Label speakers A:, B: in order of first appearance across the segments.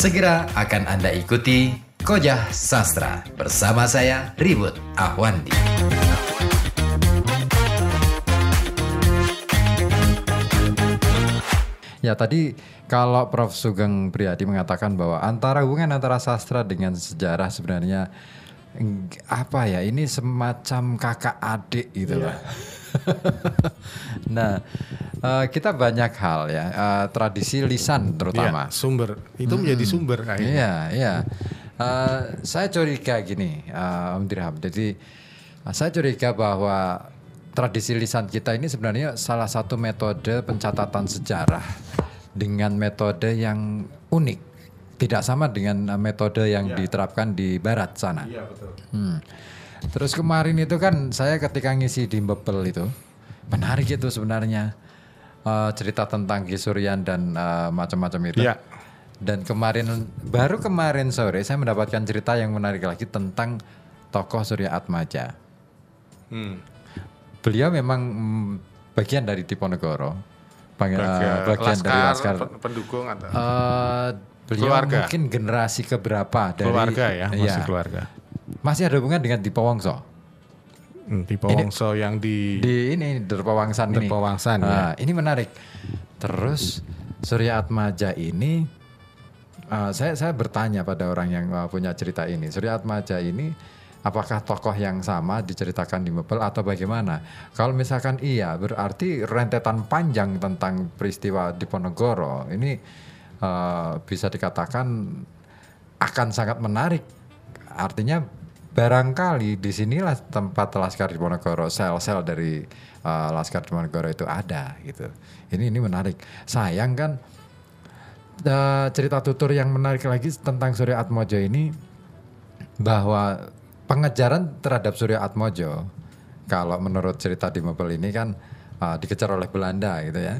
A: Segera akan Anda ikuti Kojah Sastra bersama saya Ribut Ahwandi.
B: Ya tadi kalau Prof Sugeng Priadi mengatakan bahwa antara hubungan antara sastra dengan sejarah sebenarnya apa ya ini semacam kakak adik gitu loh. nah eh, kita banyak hal ya eh, tradisi lisan terutama.
C: Iya, sumber itu menjadi sumber kayaknya.
B: Iya, iya. Eh, saya curiga gini, eh, Om Dirham. Jadi eh, saya curiga bahwa tradisi lisan kita ini sebenarnya salah satu metode pencatatan sejarah dengan metode yang unik. Tidak sama dengan metode yang diterapkan di barat sana.
C: Iya betul.
B: Hmm. Terus kemarin itu kan saya ketika ngisi di Bebel itu menarik itu sebenarnya Eh, cerita tentang Kisurian dan eh, macam-macam itu.
C: Iya.
B: Dan kemarin baru kemarin sore saya mendapatkan cerita yang menarik lagi tentang tokoh Surya Atmaja.
C: Hmm.
B: Beliau memang mm, bagian dari Diponegoro, bagian, eh,
C: Bagian,
B: bagian dari laskar.
C: pen- pendukung atau
B: Eh, beliau
C: Keluarga.
B: mungkin generasi keberapa dari
C: keluarga ya, masih
B: Iya.
C: keluarga.
B: Masih ada hubungan dengan Dipo Wongso.
C: Hmm, Wongso yang di,
B: di ini Derpawangsan ini.
C: Derpawangsan,
B: Nah, ini menarik. Terus Surya Atmaja ini uh, saya saya bertanya pada orang yang uh, punya cerita ini. Surya Atmaja ini apakah tokoh yang sama diceritakan di Mebel atau bagaimana? Kalau misalkan iya, berarti rentetan panjang tentang peristiwa di Ponegoro ini uh, bisa dikatakan akan sangat menarik. Artinya barangkali di sinilah tempat Laskar Diponegoro, sel-sel dari uh, Laskar Diponegoro itu ada gitu. Ini ini menarik. Sayang kan uh, cerita tutur yang menarik lagi tentang Surya Atmojo ini bahwa pengejaran terhadap Surya Atmojo kalau menurut cerita di Mebel ini kan uh, dikejar oleh Belanda gitu ya.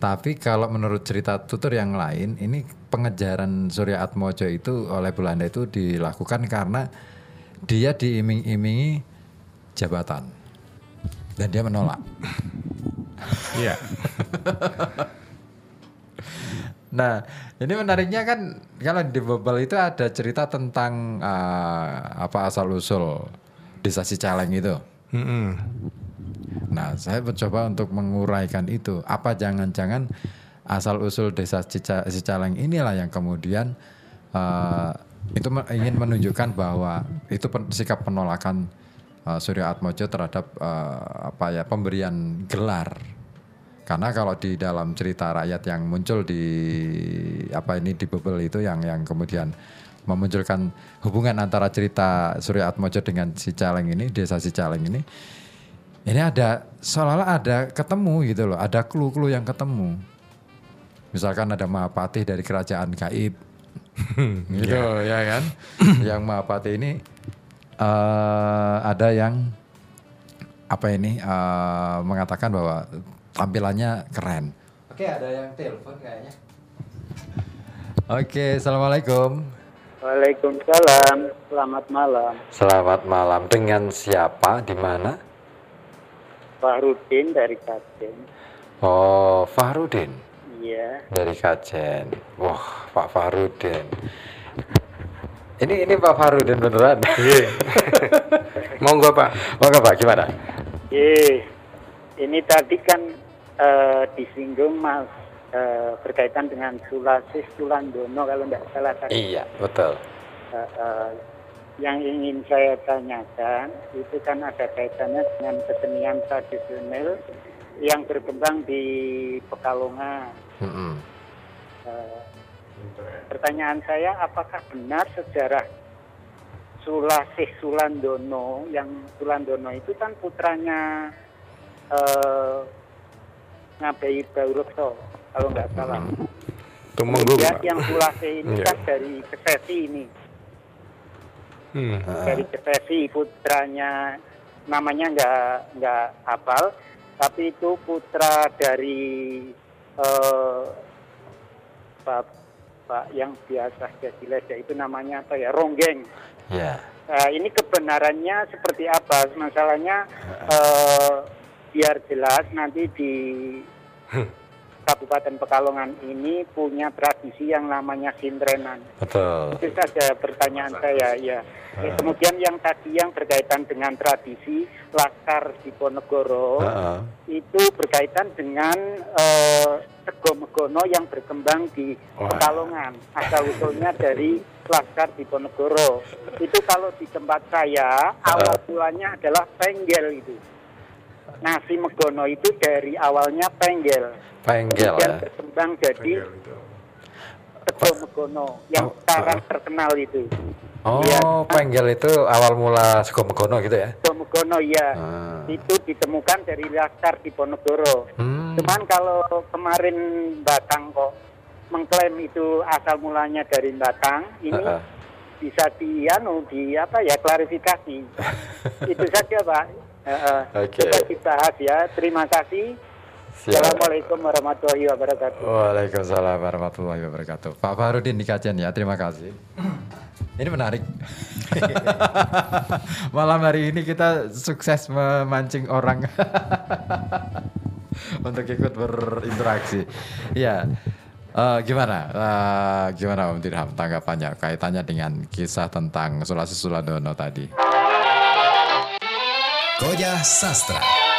B: Tapi kalau menurut cerita tutur yang lain, ini pengejaran Surya Atmojo itu oleh Belanda itu dilakukan karena dia diiming-imingi jabatan dan dia menolak.
C: Iya.
B: Nah, ini menariknya kan kalau di Bebel itu ada cerita tentang uh, apa asal usul desa Cicaleng itu.
C: Mm-mm.
B: Nah, saya mencoba untuk menguraikan itu. Apa jangan-jangan asal usul desa Cica- Cicaleng inilah yang kemudian uh, itu ingin menunjukkan bahwa itu pen- sikap penolakan uh, Surya Atmojo terhadap uh, apa ya pemberian gelar. Karena kalau di dalam cerita rakyat yang muncul di apa ini di Bebel itu yang yang kemudian memunculkan hubungan antara cerita Surya Atmojo dengan Cicaleng ini, desa Cicaleng ini, ini ada seolah-olah ada ketemu gitu loh, ada clue-clue yang ketemu. Misalkan ada Mahapatih dari kerajaan Gaib, gitu ya kan? yang Mahapatih ini eh ada yang apa ini eh, mengatakan bahwa tampilannya keren. Oke, ada yang telepon kayaknya. Oke, assalamualaikum.
D: Waalaikumsalam, selamat malam.
B: Selamat malam. Dengan siapa? Di mana?
D: Fahrudin dari Kajen.
B: Oh, Fahrudin.
D: Iya,
B: dari Kajen. Wah, Pak Farudin. Ini ini Pak Farudin beneran.
C: Iya. Monggo Pak.
B: Monggo Pak, gimana?
D: Ye, ini tadi kan eh, disinggung Mas eh, berkaitan dengan Sulasis Tulandono kalau tidak salah tadi.
B: Iya, betul.
D: Eh, eh, yang ingin saya tanyakan itu kan ada kaitannya dengan kesenian tradisional yang berkembang di Pekalongan.
B: Mm-mm.
D: Eh, pertanyaan saya, apakah benar sejarah Sulasih Sulandono yang Sulandono itu kan putranya eh, Ngabei Baurekso kalau nggak salah.
C: Tumenggung Pak.
D: yang Sulasih ini
C: Iya.
D: kan dari Kesesi ini,
C: Hmm.
D: dari Kesesi putranya namanya nggak nggak hafal, tapi itu putra dari eh, Pak Pak yang biasa jadi leja itu namanya apa ya Ronggeng.
B: Ya.
D: Nah, ini kebenarannya seperti apa? Masalahnya eh, biar jelas nanti di Kabupaten Pekalongan ini punya tradisi yang namanya sintrenan.
C: Betul.
D: Itu saja pertanyaan saya ya. Ya, Kemudian yang tadi yang berkaitan dengan tradisi Laskar Diponegoro
C: Heeh.
D: itu berkaitan dengan eh, Megono yang berkembang di
C: Wah.
D: Pekalongan. Asal usulnya dari Laskar Diponegoro. Itu kalau di tempat saya awal mulanya adalah penggel itu. Nasi Megono itu dari awalnya penggel.
C: Penggel
D: Kemudian
C: ya.
D: berkembang jadi Sego Megono yang
C: Oh,
D: sekarang
C: ah.
D: terkenal itu.
C: Oh,
D: Iya.
C: penggel itu awal mula Sego Megono gitu ya?
D: Sego Megono ya.
C: Ah.
D: Itu ditemukan dari Laskar Diponegoro.
C: Hmm.
D: Cuman kalau kemarin Batang kok mengklaim itu asal mulanya dari Batang, ini
C: Heeh.
D: bisa di anu di apa ya klarifikasi. itu saja Pak. Heeh.
C: Oke.
D: Coba dibahas ya. Terima kasih.
C: Siap.
D: Assalamualaikum warahmatullahi wabarakatuh.
B: Waalaikumsalam warahmatullahi wabarakatuh. Pak Farudin di kajian ya, terima kasih. Ini menarik. Malam hari ini kita sukses memancing orang untuk ikut berinteraksi. Ya, Eh, gimana? Eh, gimana Om Dirham tanggapannya kaitannya dengan kisah tentang Sulasi Suladono tadi?
A: Koja Sastra.